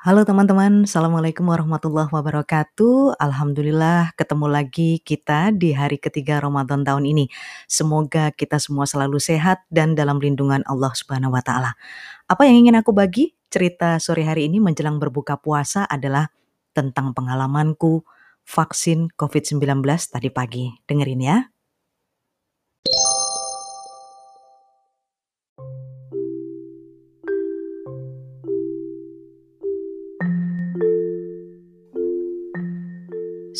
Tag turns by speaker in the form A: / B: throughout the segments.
A: Halo teman-teman, Assalamualaikum warahmatullahi wabarakatuh. Alhamdulillah ketemu lagi kita di hari ketiga Ramadan tahun ini. Semoga kita semua selalu sehat dan dalam lindungan Allah Subhanahu wa taala. Apa yang ingin aku bagi? Cerita sore hari ini menjelang berbuka puasa adalah tentang pengalamanku vaksin COVID-19 tadi pagi. Dengerin ya.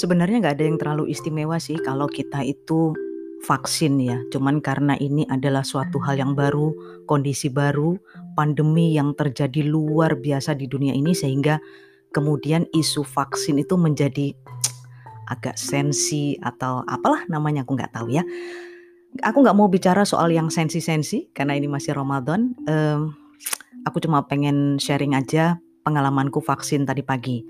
A: Sebenarnya nggak ada yang terlalu istimewa sih kalau kita itu vaksin ya. Cuman karena ini adalah suatu hal yang baru, kondisi baru, pandemi yang terjadi luar biasa di dunia ini sehingga kemudian isu vaksin itu menjadi agak sensi atau apalah namanya aku nggak tahu ya. Aku nggak mau bicara soal yang sensi-sensi karena ini masih Ramadan. Um, aku cuma pengen sharing aja pengalamanku vaksin tadi pagi.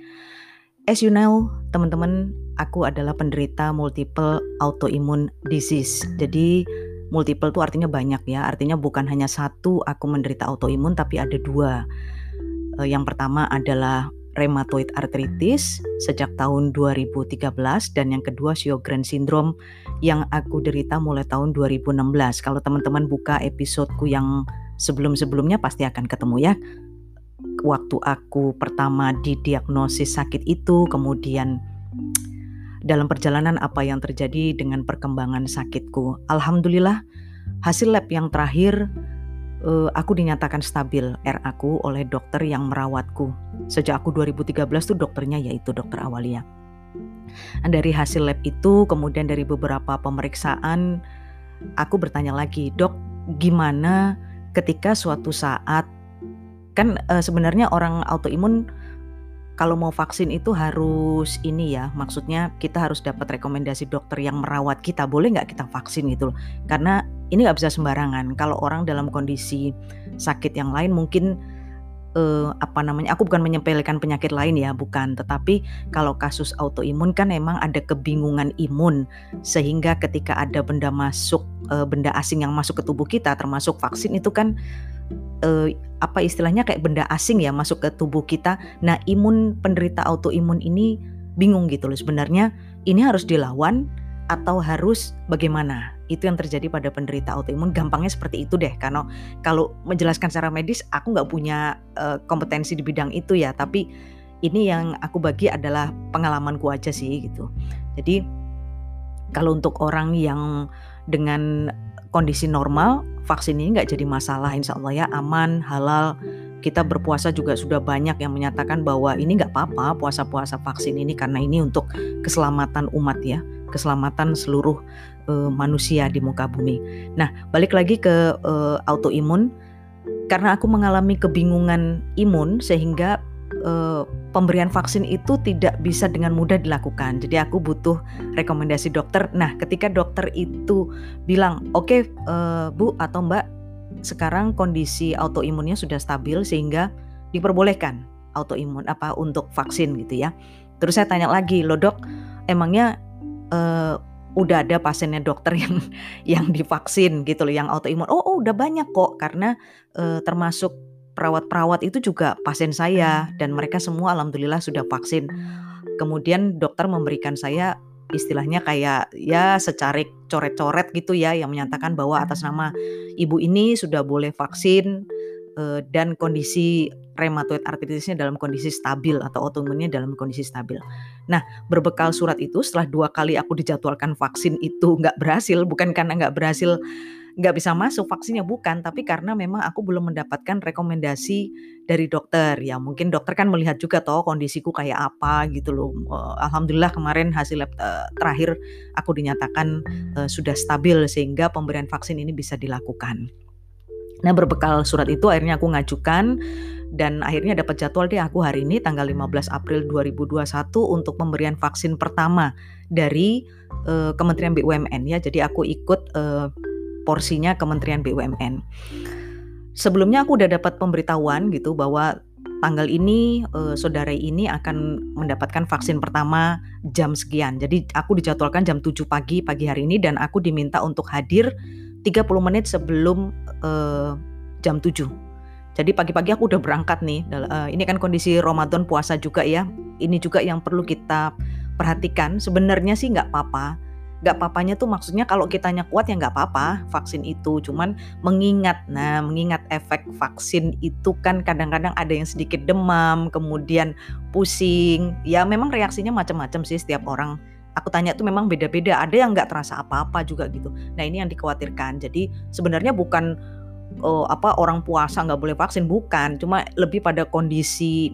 A: As you know, teman-teman, aku adalah penderita multiple autoimmune disease. Jadi multiple itu artinya banyak ya. Artinya bukan hanya satu aku menderita autoimun tapi ada dua. Eh, yang pertama adalah rheumatoid arthritis sejak tahun 2013 dan yang kedua Sjogren syndrome yang aku derita mulai tahun 2016. Kalau teman-teman buka episodeku yang sebelum-sebelumnya pasti akan ketemu ya waktu aku pertama didiagnosis sakit itu, kemudian dalam perjalanan apa yang terjadi dengan perkembangan sakitku. Alhamdulillah, hasil lab yang terakhir uh, aku dinyatakan stabil R aku oleh dokter yang merawatku. Sejak aku 2013 tuh dokternya yaitu dokter Awalia. Dari hasil lab itu, kemudian dari beberapa pemeriksaan, aku bertanya lagi, dok, gimana ketika suatu saat kan uh, sebenarnya orang autoimun kalau mau vaksin itu harus ini ya, maksudnya kita harus dapat rekomendasi dokter yang merawat kita. Boleh nggak kita vaksin gitu loh? Karena ini nggak bisa sembarangan. Kalau orang dalam kondisi sakit yang lain mungkin uh, apa namanya? Aku bukan menyepelekan penyakit lain ya, bukan. Tetapi kalau kasus autoimun kan emang ada kebingungan imun sehingga ketika ada benda masuk, uh, benda asing yang masuk ke tubuh kita, termasuk vaksin itu kan uh, apa istilahnya kayak benda asing ya masuk ke tubuh kita. Nah, imun penderita autoimun ini bingung gitu loh sebenarnya ini harus dilawan atau harus bagaimana? Itu yang terjadi pada penderita autoimun. Gampangnya seperti itu deh. Karena kalau menjelaskan secara medis, aku nggak punya uh, kompetensi di bidang itu ya. Tapi ini yang aku bagi adalah pengalamanku aja sih gitu. Jadi kalau untuk orang yang dengan kondisi normal vaksin ini nggak jadi masalah insya Allah ya aman halal kita berpuasa juga sudah banyak yang menyatakan bahwa ini nggak apa-apa puasa-puasa vaksin ini karena ini untuk keselamatan umat ya keselamatan seluruh uh, manusia di muka bumi. Nah balik lagi ke uh, autoimun karena aku mengalami kebingungan imun sehingga uh, pemberian vaksin itu tidak bisa dengan mudah dilakukan. Jadi aku butuh rekomendasi dokter. Nah, ketika dokter itu bilang, "Oke, okay, uh, eh, Bu atau Mbak, sekarang kondisi autoimunnya sudah stabil sehingga diperbolehkan autoimun apa untuk vaksin gitu ya." Terus saya tanya lagi, "Loh, Dok, emangnya uh, udah ada pasiennya dokter yang yang divaksin gitu loh yang autoimun?" "Oh, oh udah banyak kok karena uh, termasuk perawat-perawat itu juga pasien saya dan mereka semua alhamdulillah sudah vaksin. Kemudian dokter memberikan saya istilahnya kayak ya secarik coret-coret gitu ya yang menyatakan bahwa atas nama ibu ini sudah boleh vaksin eh, dan kondisi rheumatoid arthritisnya dalam kondisi stabil atau autoimunnya dalam kondisi stabil. Nah, berbekal surat itu setelah dua kali aku dijadwalkan vaksin itu nggak berhasil, bukan karena nggak berhasil nggak bisa masuk vaksinnya bukan, tapi karena memang aku belum mendapatkan rekomendasi dari dokter. Ya mungkin dokter kan melihat juga toh kondisiku kayak apa gitu loh. Alhamdulillah kemarin hasil lab uh, terakhir aku dinyatakan uh, sudah stabil sehingga pemberian vaksin ini bisa dilakukan. Nah berbekal surat itu akhirnya aku ngajukan dan akhirnya dapat jadwal deh aku hari ini tanggal 15 April 2021 untuk pemberian vaksin pertama dari uh, Kementerian BUMN ya. Jadi aku ikut uh, porsinya Kementerian BUMN. Sebelumnya aku udah dapat pemberitahuan gitu bahwa tanggal ini uh, saudara ini akan mendapatkan vaksin pertama jam sekian. Jadi aku dijadwalkan jam 7 pagi pagi hari ini dan aku diminta untuk hadir 30 menit sebelum uh, jam 7. Jadi pagi-pagi aku udah berangkat nih. Uh, ini kan kondisi Ramadan puasa juga ya. Ini juga yang perlu kita perhatikan. Sebenarnya sih nggak apa-apa nggak papanya tuh maksudnya kalau kitanya kuat ya nggak apa-apa vaksin itu. Cuman mengingat nah mengingat efek vaksin itu kan kadang-kadang ada yang sedikit demam kemudian pusing. Ya memang reaksinya macam-macam sih setiap orang. Aku tanya tuh memang beda-beda ada yang nggak terasa apa-apa juga gitu. Nah ini yang dikhawatirkan. Jadi sebenarnya bukan uh, apa orang puasa nggak boleh vaksin bukan. Cuma lebih pada kondisi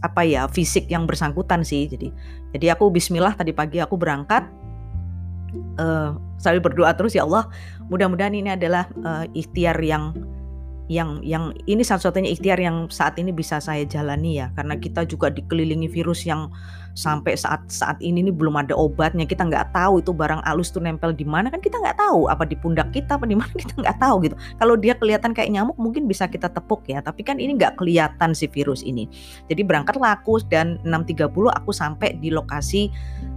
A: apa ya fisik yang bersangkutan sih. Jadi jadi aku Bismillah tadi pagi aku berangkat uh, sambil berdoa terus ya Allah mudah-mudahan ini adalah uh, ikhtiar yang yang yang ini satu-satunya ikhtiar yang saat ini bisa saya jalani ya. Karena kita juga dikelilingi virus yang sampai saat saat ini nih belum ada obatnya kita nggak tahu itu barang alus tuh nempel di mana kan kita nggak tahu apa di pundak kita apa di mana kita nggak tahu gitu kalau dia kelihatan kayak nyamuk mungkin bisa kita tepuk ya tapi kan ini nggak kelihatan si virus ini jadi berangkat laku dan 6.30 aku sampai di lokasi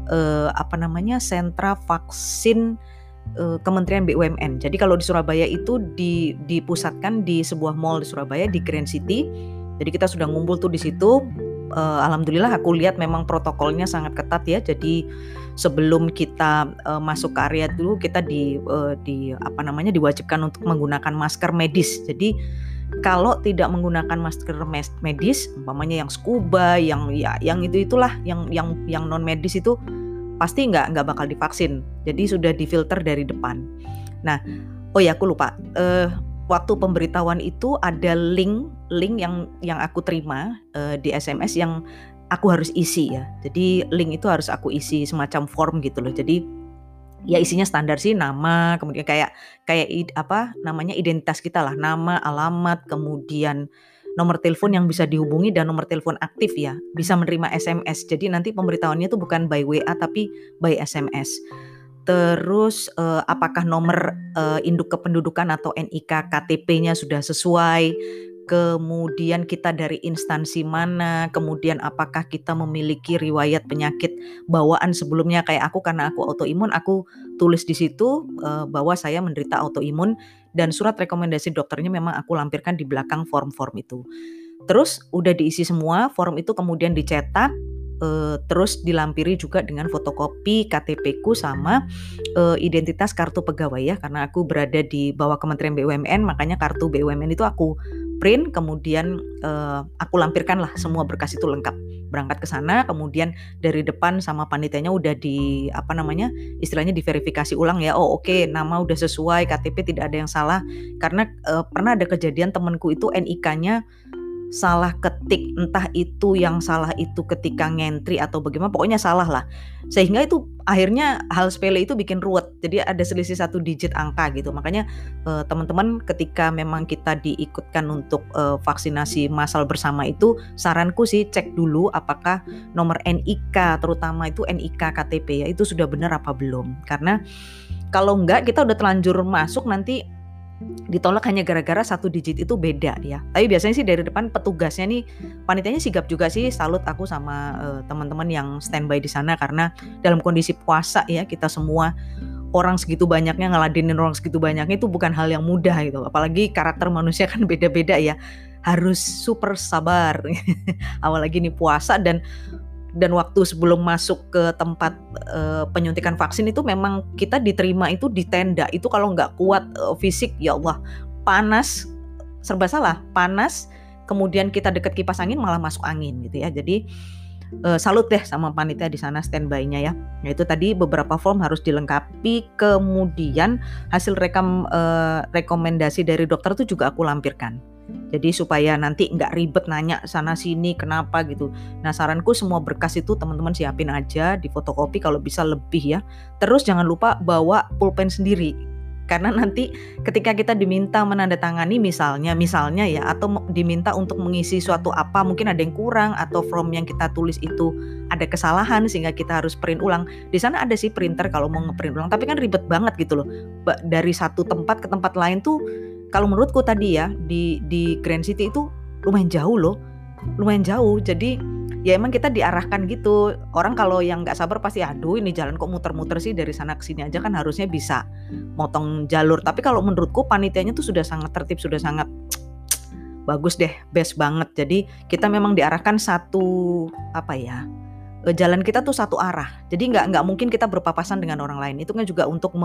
A: eh, apa namanya sentra vaksin uh, Kementerian BUMN. Jadi kalau di Surabaya itu di, dipusatkan di sebuah mall di Surabaya di Grand City. Jadi kita sudah ngumpul tuh di situ. Uh, Alhamdulillah aku lihat memang protokolnya sangat ketat ya. Jadi sebelum kita uh, masuk ke area dulu kita di uh, di apa namanya diwajibkan untuk menggunakan masker medis. Jadi kalau tidak menggunakan masker medis, umpamanya yang scuba, yang ya yang itu itulah, yang yang yang non medis itu pasti nggak nggak bakal divaksin. Jadi sudah difilter dari depan. Nah, oh ya aku lupa. Uh, waktu pemberitahuan itu ada link link yang yang aku terima uh, di SMS yang aku harus isi ya. Jadi link itu harus aku isi semacam form gitu loh. Jadi ya isinya standar sih nama, kemudian kayak kayak apa namanya identitas kita lah, nama, alamat, kemudian nomor telepon yang bisa dihubungi dan nomor telepon aktif ya, bisa menerima SMS. Jadi nanti pemberitahuannya itu bukan by WA tapi by SMS. Terus uh, apakah nomor uh, induk kependudukan atau NIK KTP-nya sudah sesuai? Kemudian kita dari instansi mana, kemudian apakah kita memiliki riwayat penyakit bawaan sebelumnya kayak aku karena aku autoimun, aku tulis di situ uh, bahwa saya menderita autoimun dan surat rekomendasi dokternya memang aku lampirkan di belakang form-form itu. Terus udah diisi semua, form itu kemudian dicetak uh, terus dilampiri juga dengan fotokopi KTP ku sama uh, identitas kartu pegawai ya karena aku berada di bawah Kementerian BUMN makanya kartu BUMN itu aku print kemudian uh, aku lampirkan lah semua berkas itu lengkap. Berangkat ke sana kemudian dari depan sama panitianya udah di apa namanya istilahnya diverifikasi ulang ya. Oh oke okay, nama udah sesuai KTP tidak ada yang salah. Karena uh, pernah ada kejadian temanku itu NIK-nya salah ketik entah itu yang salah itu ketika ngentri atau bagaimana pokoknya salah lah. Sehingga itu akhirnya hal sepele itu bikin ruwet jadi ada selisih satu digit angka gitu. Makanya eh, teman-teman ketika memang kita diikutkan untuk eh, vaksinasi massal bersama itu saranku sih cek dulu apakah nomor NIK terutama itu NIK KTP ya itu sudah benar apa belum. Karena kalau enggak kita udah telanjur masuk nanti ditolak hanya gara-gara satu digit itu beda ya. Tapi biasanya sih dari depan petugasnya nih panitianya sigap juga sih salut aku sama uh, teman-teman yang standby di sana karena dalam kondisi puasa ya kita semua orang segitu banyaknya ngeladenin orang segitu banyaknya itu bukan hal yang mudah gitu. Apalagi karakter manusia kan beda-beda ya. Harus super sabar. Apalagi nih puasa dan dan waktu sebelum masuk ke tempat uh, penyuntikan vaksin itu memang kita diterima itu di tenda itu kalau nggak kuat uh, fisik ya Allah panas serba salah panas kemudian kita dekat kipas angin malah masuk angin gitu ya jadi uh, salut deh sama panitia di sana standby-nya ya. Nah, itu tadi beberapa form harus dilengkapi, kemudian hasil rekam uh, rekomendasi dari dokter itu juga aku lampirkan. Jadi supaya nanti nggak ribet nanya sana sini kenapa gitu. Nah saranku semua berkas itu teman-teman siapin aja di fotokopi kalau bisa lebih ya. Terus jangan lupa bawa pulpen sendiri karena nanti ketika kita diminta menandatangani misalnya misalnya ya atau diminta untuk mengisi suatu apa mungkin ada yang kurang atau form yang kita tulis itu ada kesalahan sehingga kita harus print ulang di sana ada sih printer kalau mau ngeprint ulang tapi kan ribet banget gitu loh dari satu tempat ke tempat lain tuh kalau menurutku tadi ya di di Grand City itu lumayan jauh loh lumayan jauh jadi ya emang kita diarahkan gitu orang kalau yang nggak sabar pasti aduh ini jalan kok muter-muter sih dari sana ke sini aja kan harusnya bisa motong jalur tapi kalau menurutku panitianya tuh sudah sangat tertib sudah sangat bagus deh, best banget. Jadi kita memang diarahkan satu apa ya? eh, jalan kita tuh satu arah. Jadi nggak nggak mungkin kita berpapasan dengan orang lain. Itu kan juga untuk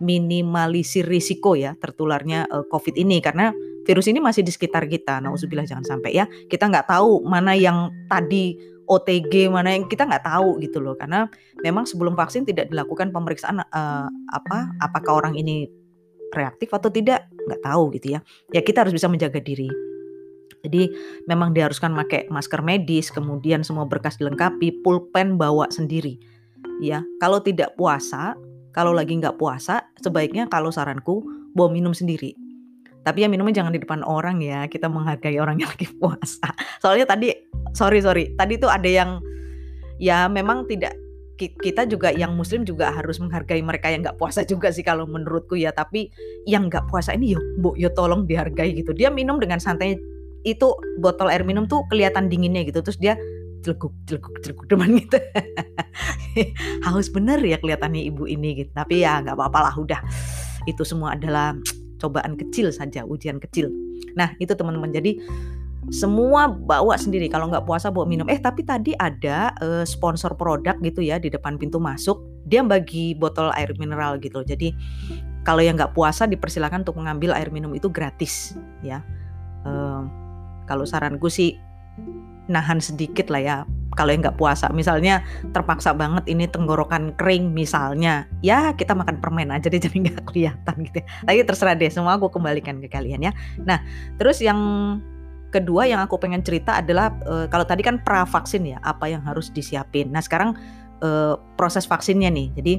A: meminimalisir risiko ya tertularnya uh, COVID ini karena virus ini masih di sekitar kita. Nah, jangan sampai ya. Kita nggak tahu mana yang tadi OTG mana yang kita nggak tahu gitu loh karena memang sebelum vaksin tidak dilakukan pemeriksaan uh, apa apakah orang ini reaktif atau tidak nggak tahu gitu ya ya kita harus bisa menjaga diri jadi memang diharuskan pakai masker medis, kemudian semua berkas dilengkapi, pulpen bawa sendiri. Ya, kalau tidak puasa, kalau lagi nggak puasa, sebaiknya kalau saranku bawa minum sendiri. Tapi ya minumnya jangan di depan orang ya, kita menghargai orang yang lagi puasa. Soalnya tadi, sorry sorry, tadi tuh ada yang ya memang tidak kita juga yang muslim juga harus menghargai mereka yang nggak puasa juga sih kalau menurutku ya tapi yang nggak puasa ini yo bu yo tolong dihargai gitu dia minum dengan santai itu botol air minum tuh kelihatan dinginnya gitu terus dia celeguk celeguk celeguk depan gitu. Haus bener ya kelihatannya ibu ini gitu. Tapi ya nggak apa-apa lah udah. Itu semua adalah cobaan kecil saja ujian kecil. Nah itu teman-teman. Jadi semua bawa sendiri. Kalau nggak puasa bawa minum. Eh tapi tadi ada uh, sponsor produk gitu ya di depan pintu masuk. Dia bagi botol air mineral gitu. Jadi kalau yang nggak puasa dipersilakan untuk mengambil air minum itu gratis ya. Uh, kalau saranku sih nahan sedikit lah ya. Kalau yang nggak puasa, misalnya terpaksa banget ini tenggorokan kering misalnya, ya kita makan permen aja deh jadi nggak kelihatan gitu. Ya. Tapi terserah deh, semua aku kembalikan ke kalian ya. Nah, terus yang kedua yang aku pengen cerita adalah e, kalau tadi kan pra vaksin ya, apa yang harus disiapin. Nah sekarang e, proses vaksinnya nih, jadi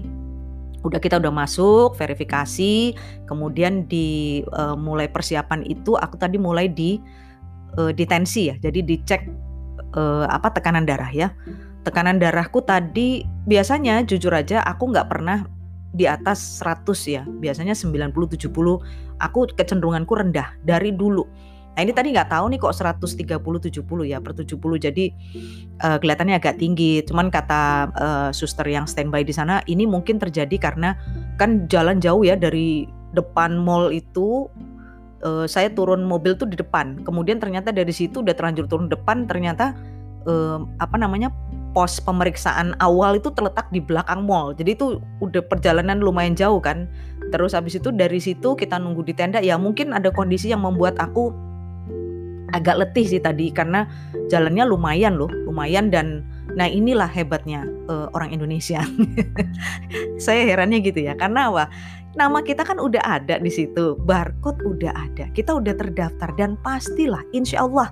A: udah kita udah masuk verifikasi, kemudian di e, mulai persiapan itu aku tadi mulai di uh, ditensi ya. Jadi dicek uh, apa tekanan darah ya. Tekanan darahku tadi biasanya jujur aja aku nggak pernah di atas 100 ya. Biasanya 90 70 aku kecenderunganku rendah dari dulu. Nah ini tadi nggak tahu nih kok 130 70 ya per 70 jadi uh, kelihatannya agak tinggi. Cuman kata uh, suster yang standby di sana ini mungkin terjadi karena kan jalan jauh ya dari depan mall itu uh, saya turun mobil tuh di depan. Kemudian ternyata dari situ udah terlanjur turun depan, ternyata uh, apa namanya pos pemeriksaan awal itu terletak di belakang mall. Jadi itu udah perjalanan lumayan jauh kan. Terus habis itu dari situ kita nunggu di tenda. Ya mungkin ada kondisi yang membuat aku agak letih sih tadi karena jalannya lumayan loh, lumayan dan nah inilah hebatnya uh, orang Indonesia. Saya herannya gitu ya. Karena apa? Nama kita kan udah ada di situ, barcode udah ada, kita udah terdaftar dan pastilah insya Allah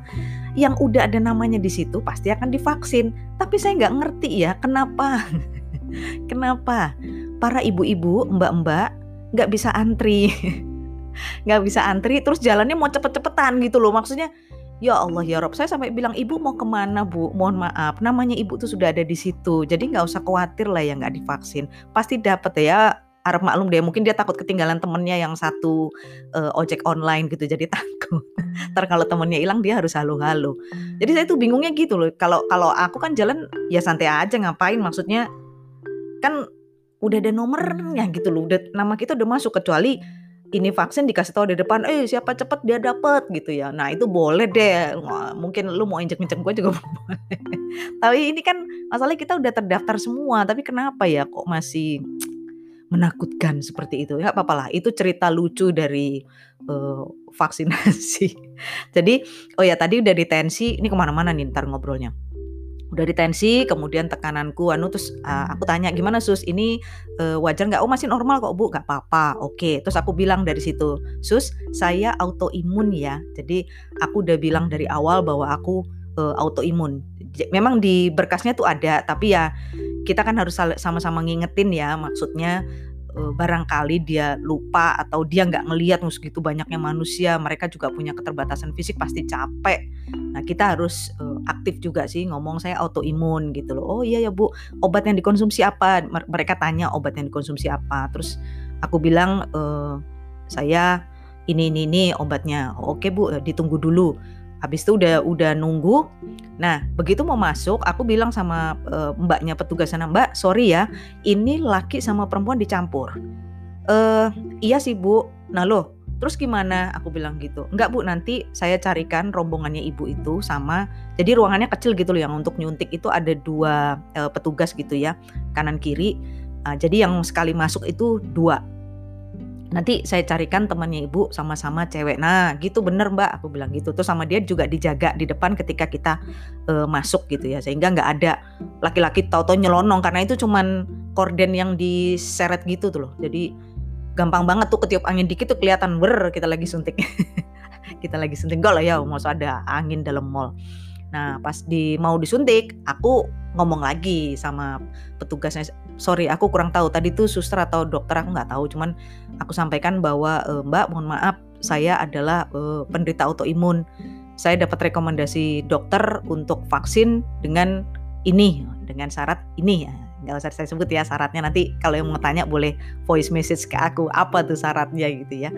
A: yang udah ada namanya di situ pasti akan divaksin. Tapi saya nggak ngerti ya kenapa, kenapa para ibu-ibu, mbak-mbak nggak bisa antri, nggak bisa antri, terus jalannya mau cepet-cepetan gitu loh, maksudnya. Ya Allah ya Rob, saya sampai bilang ibu mau ke mana bu? Mohon maaf, namanya ibu tuh sudah ada di situ, jadi nggak usah khawatir lah ya nggak divaksin, pasti dapat ya Arab maklum deh mungkin dia takut ketinggalan temennya yang satu uh, ojek online gitu jadi takut ntar kalau temennya hilang dia harus halu-halu jadi saya tuh bingungnya gitu loh kalau kalau aku kan jalan ya santai aja ngapain maksudnya kan udah ada nomornya gitu loh udah nama kita udah masuk kecuali ini vaksin dikasih tahu di depan, eh siapa cepet dia dapet gitu ya. Nah itu boleh deh, mungkin lu mau injek-injek gue juga boleh. tapi ini kan masalahnya kita udah terdaftar semua, tapi kenapa ya kok masih menakutkan seperti itu. Ya apa-apa lah, itu cerita lucu dari uh, vaksinasi. Jadi, oh ya tadi udah ditensi, ini ke mana-mana nih ntar ngobrolnya. Udah ditensi, kemudian tekananku, anu terus uh, aku tanya gimana sus, ini uh, wajar nggak? Oh masih normal kok bu, nggak apa-apa. Oke, terus aku bilang dari situ, sus saya autoimun ya. Jadi aku udah bilang dari awal bahwa aku uh, autoimun. Memang di berkasnya tuh ada, tapi ya kita kan harus sama-sama ngingetin ya maksudnya uh, barangkali dia lupa atau dia nggak ngelihat segitu banyaknya manusia mereka juga punya keterbatasan fisik pasti capek. Nah kita harus uh, aktif juga sih ngomong saya autoimun gitu loh. Oh iya ya bu obat yang dikonsumsi apa? Mereka tanya obat yang dikonsumsi apa. Terus aku bilang uh, saya ini ini ini obatnya. Oke bu ditunggu dulu Habis itu udah udah nunggu. Nah, begitu mau masuk, aku bilang sama uh, mbaknya petugas sana, "Mbak, sorry ya, ini laki sama perempuan dicampur." Eh, iya sih, Bu. Nah, loh, terus gimana aku bilang gitu enggak bu nanti saya carikan rombongannya ibu itu sama jadi ruangannya kecil gitu loh yang untuk nyuntik itu ada dua uh, petugas gitu ya kanan kiri uh, jadi yang sekali masuk itu dua nanti saya carikan temannya ibu sama-sama cewek nah gitu bener mbak. Aku bilang gitu. Terus sama dia juga dijaga di depan ketika kita uh, masuk gitu ya. Sehingga nggak ada laki-laki tau-tau nyelonong. Karena itu cuman korden yang diseret gitu tuh loh. Jadi gampang banget tuh ketiup angin dikit tuh kelihatan ber kita lagi suntik. Kita lagi suntik. Lah ya mau ada angin dalam mall nah pas di mau disuntik aku ngomong lagi sama petugasnya. Sorry aku kurang tahu tadi tuh suster atau dokter aku nggak tahu. Cuman aku sampaikan bahwa e, mbak mohon maaf saya adalah e, penderita autoimun. Saya dapat rekomendasi dokter untuk vaksin dengan ini dengan syarat ini. Ya nggak usah saya sebut ya syaratnya. Nanti kalau yang mau tanya boleh voice message ke aku apa tuh syaratnya gitu ya.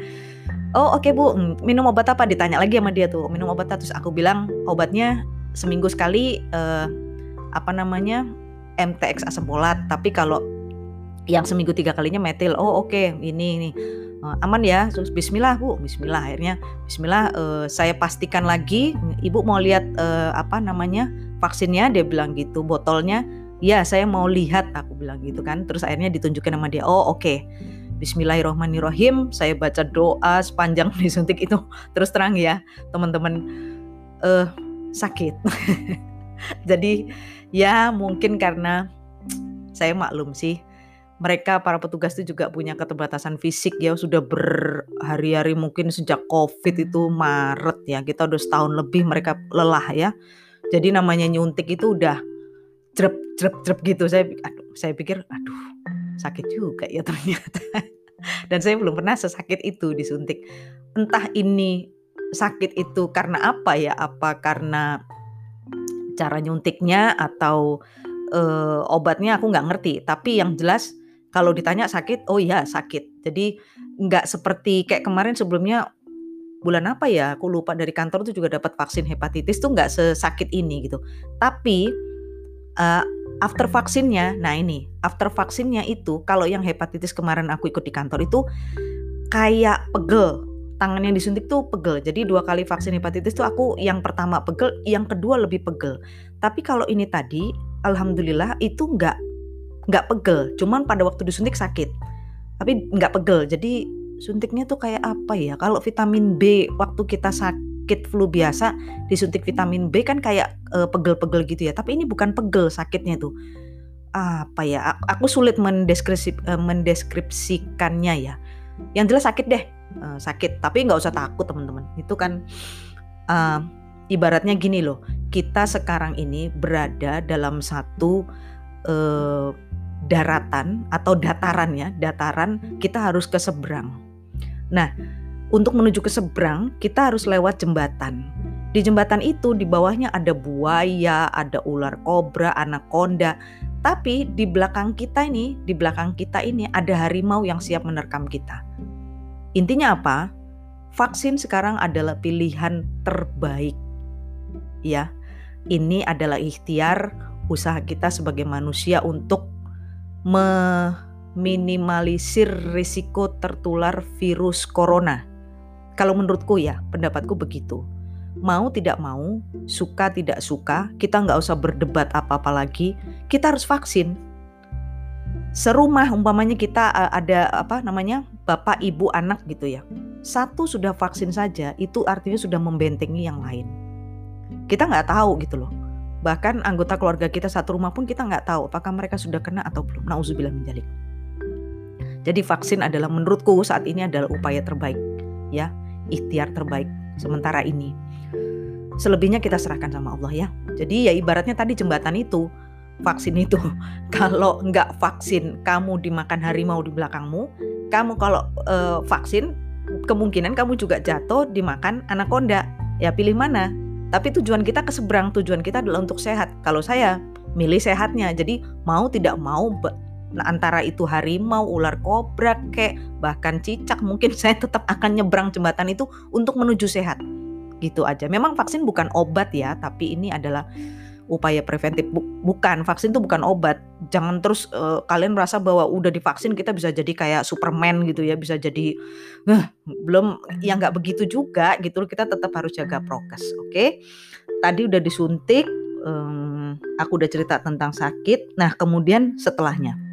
A: Oh oke okay, bu hmm, minum obat apa? Ditanya lagi sama dia tuh minum obat apa? Terus aku bilang obatnya seminggu sekali uh, apa namanya MTX asam folat tapi kalau yang seminggu tiga kalinya metil oh oke okay, ini ini. Uh, aman ya terus Bismillah bu. Bismillah akhirnya Bismillah uh, saya pastikan lagi ibu mau lihat uh, apa namanya vaksinnya dia bilang gitu botolnya. Ya saya mau lihat aku bilang gitu kan. Terus akhirnya ditunjukin sama dia oh oke. Okay. Bismillahirrohmanirrohim saya baca doa sepanjang disuntik itu. Terus terang ya teman-teman uh, sakit. Jadi ya mungkin karena saya maklum sih mereka para petugas itu juga punya keterbatasan fisik ya sudah berhari-hari mungkin sejak covid itu Maret ya kita udah setahun lebih mereka lelah ya. Jadi namanya nyuntik itu udah jrep jrep jrep gitu. Saya aduh, saya pikir aduh sakit juga ya ternyata. Dan saya belum pernah sesakit itu disuntik. Entah ini sakit itu karena apa ya apa karena cara nyuntiknya atau uh, obatnya aku nggak ngerti. Tapi yang jelas kalau ditanya sakit, oh iya sakit. Jadi nggak seperti kayak kemarin sebelumnya bulan apa ya? Aku lupa dari kantor tuh juga dapat vaksin hepatitis tuh nggak sesakit ini gitu. Tapi uh, after vaksinnya, nah ini after vaksinnya itu kalau yang hepatitis kemarin aku ikut di kantor itu kayak pegel tangan yang disuntik tuh pegel. Jadi dua kali vaksin hepatitis tuh aku yang pertama pegel, yang kedua lebih pegel. Tapi kalau ini tadi, alhamdulillah itu nggak nggak pegel. Cuman pada waktu disuntik sakit. Tapi nggak pegel. Jadi suntiknya tuh kayak apa ya? Kalau vitamin B waktu kita sakit flu biasa disuntik vitamin B kan kayak pegel pegel-pegel gitu ya. Tapi ini bukan pegel sakitnya tuh. Apa ya? Aku sulit mendeskripsi, uh, mendeskripsikannya ya. Yang jelas sakit deh uh, sakit. Tapi nggak usah takut teman-teman. Itu kan uh, ibaratnya gini loh. Kita sekarang ini berada dalam satu uh, daratan atau dataran ya. Dataran kita harus ke seberang. Nah untuk menuju ke seberang kita harus lewat jembatan. Di jembatan itu di bawahnya ada buaya, ada ular kobra, anaconda. Tapi di belakang kita ini, di belakang kita ini ada harimau yang siap menerkam kita. Intinya apa? Vaksin sekarang adalah pilihan terbaik. Ya. Ini adalah ikhtiar usaha kita sebagai manusia untuk meminimalisir risiko tertular virus corona. Kalau menurutku ya, pendapatku begitu. Mau tidak mau, suka tidak suka, kita nggak usah berdebat apa-apa lagi. Kita harus vaksin serumah umpamanya kita uh, ada apa namanya bapak ibu anak gitu ya. Satu sudah vaksin saja itu artinya sudah membentengi yang lain. Kita nggak tahu gitu loh. Bahkan anggota keluarga kita satu rumah pun kita nggak tahu apakah mereka sudah kena atau belum. Nauzubillah menjalik jadi vaksin adalah menurutku saat ini adalah upaya terbaik ya. Ikhtiar terbaik sementara ini. Selebihnya kita serahkan sama Allah ya. Jadi ya ibaratnya tadi jembatan itu vaksin itu. Kalau nggak vaksin, kamu dimakan harimau di belakangmu. Kamu kalau uh, vaksin, kemungkinan kamu juga jatuh dimakan anaconda. Ya pilih mana? Tapi tujuan kita ke seberang, tujuan kita adalah untuk sehat. Kalau saya milih sehatnya, jadi mau tidak mau nah, antara itu harimau, ular kobra, kayak bahkan cicak, mungkin saya tetap akan nyebrang jembatan itu untuk menuju sehat. Gitu aja. Memang vaksin bukan obat ya, tapi ini adalah upaya preventif. bukan, vaksin itu bukan obat. Jangan terus uh, kalian merasa bahwa udah divaksin kita bisa jadi kayak Superman gitu ya, bisa jadi uh, belum ya nggak begitu juga gitu. Kita tetap harus jaga prokes, oke? Okay? Tadi udah disuntik, um, aku udah cerita tentang sakit. Nah, kemudian setelahnya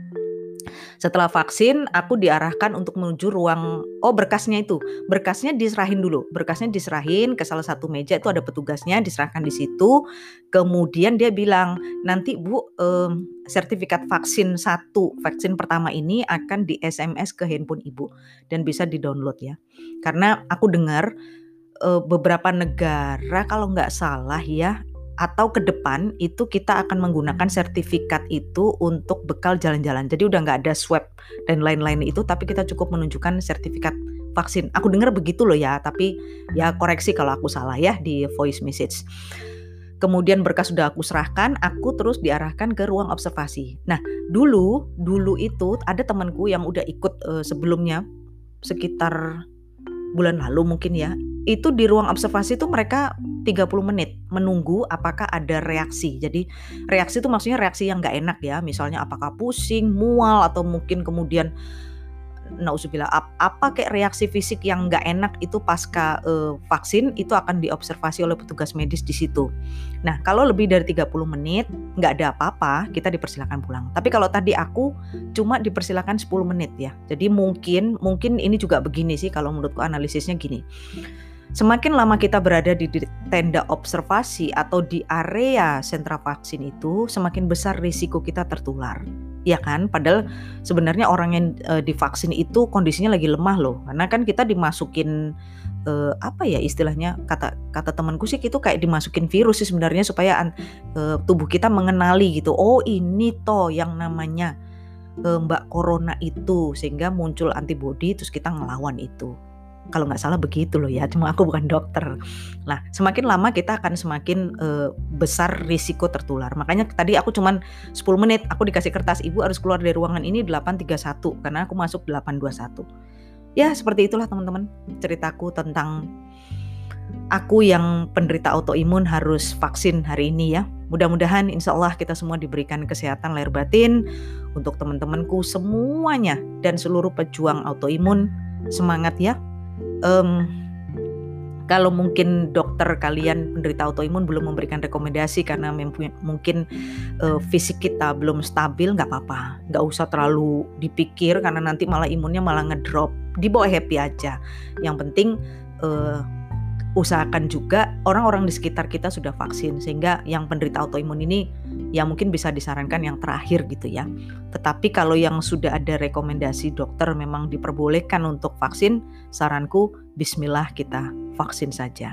A: setelah vaksin, aku diarahkan untuk menuju ruang oh berkasnya itu. Berkasnya diserahin dulu. Berkasnya diserahin ke salah satu meja itu ada petugasnya, diserahkan di situ. Kemudian dia bilang, "Nanti Bu, eh, sertifikat vaksin satu, vaksin pertama ini akan di SMS ke handphone Ibu dan bisa di-download ya." Karena aku dengar eh, beberapa negara kalau nggak salah ya atau ke depan itu kita akan menggunakan sertifikat itu untuk bekal jalan-jalan. Jadi udah nggak ada swab dan lain-lain itu, tapi kita cukup menunjukkan sertifikat vaksin. Aku dengar begitu loh ya, tapi ya koreksi kalau aku salah ya di voice message. Kemudian berkas sudah aku serahkan, aku terus diarahkan ke ruang observasi. Nah, dulu dulu itu ada temanku yang udah ikut uh, sebelumnya sekitar bulan lalu mungkin ya itu di ruang observasi itu mereka 30 menit menunggu apakah ada reaksi. Jadi reaksi itu maksudnya reaksi yang nggak enak ya, misalnya apakah pusing, mual atau mungkin kemudian nauzubillah apa kayak reaksi fisik yang nggak enak itu pasca uh, vaksin itu akan diobservasi oleh petugas medis di situ. Nah, kalau lebih dari 30 menit nggak ada apa-apa, kita dipersilakan pulang. Tapi kalau tadi aku cuma dipersilakan 10 menit ya. Jadi mungkin mungkin ini juga begini sih kalau menurutku analisisnya gini Semakin lama kita berada di tenda observasi atau di area sentra vaksin itu, semakin besar risiko kita tertular. Ya kan? Padahal sebenarnya orang yang e, divaksin itu kondisinya lagi lemah loh. Karena kan kita dimasukin e, apa ya istilahnya kata kata temanku sih itu kayak dimasukin virus sih sebenarnya supaya e, tubuh kita mengenali gitu. Oh, ini toh yang namanya e, Mbak Corona itu sehingga muncul antibodi terus kita ngelawan itu kalau nggak salah begitu loh ya cuma aku bukan dokter nah semakin lama kita akan semakin uh, besar risiko tertular makanya tadi aku cuman 10 menit aku dikasih kertas ibu harus keluar dari ruangan ini 831 karena aku masuk 821 ya seperti itulah teman-teman ceritaku tentang aku yang penderita autoimun harus vaksin hari ini ya. Mudah-mudahan insya Allah kita semua diberikan kesehatan lahir batin untuk teman-temanku semuanya dan seluruh pejuang autoimun. Semangat ya um, kalau mungkin dokter kalian penderita autoimun belum memberikan rekomendasi karena mungkin uh, fisik kita belum stabil nggak apa-apa. Nggak usah terlalu dipikir karena nanti malah imunnya malah ngedrop. Dibawa happy aja. Yang penting uh, usahakan juga orang-orang di sekitar kita sudah vaksin. Sehingga yang penderita autoimun ini ya mungkin bisa disarankan yang terakhir gitu ya. Tetapi kalau yang sudah ada rekomendasi dokter memang diperbolehkan untuk vaksin, saranku bismillah kita vaksin saja.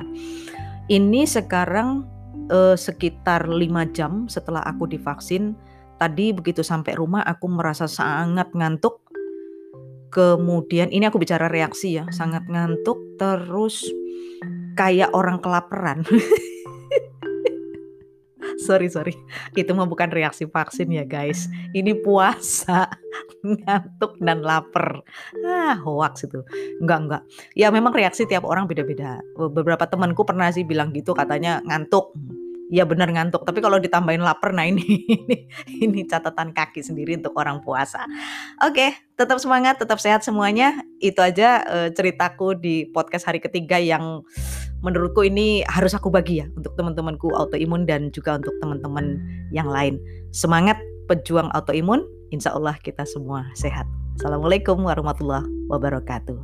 A: Ini sekarang eh, sekitar 5 jam setelah aku divaksin, tadi begitu sampai rumah aku merasa sangat ngantuk. Kemudian ini aku bicara reaksi ya, sangat ngantuk terus kayak orang kelaparan. sorry sorry, itu mah bukan reaksi vaksin ya guys. Ini puasa, ngantuk dan lapar. Ah, hoax itu. Enggak enggak. Ya memang reaksi tiap orang beda-beda. Beberapa temanku pernah sih bilang gitu, katanya ngantuk. Ya benar ngantuk, tapi kalau ditambahin lapar, nah ini ini ini catatan kaki sendiri untuk orang puasa. Oke, tetap semangat, tetap sehat semuanya. Itu aja uh, ceritaku di podcast hari ketiga yang menurutku ini harus aku bagi ya untuk teman-temanku autoimun dan juga untuk teman-teman yang lain. Semangat pejuang autoimun, insya Allah kita semua sehat. Assalamualaikum warahmatullahi wabarakatuh.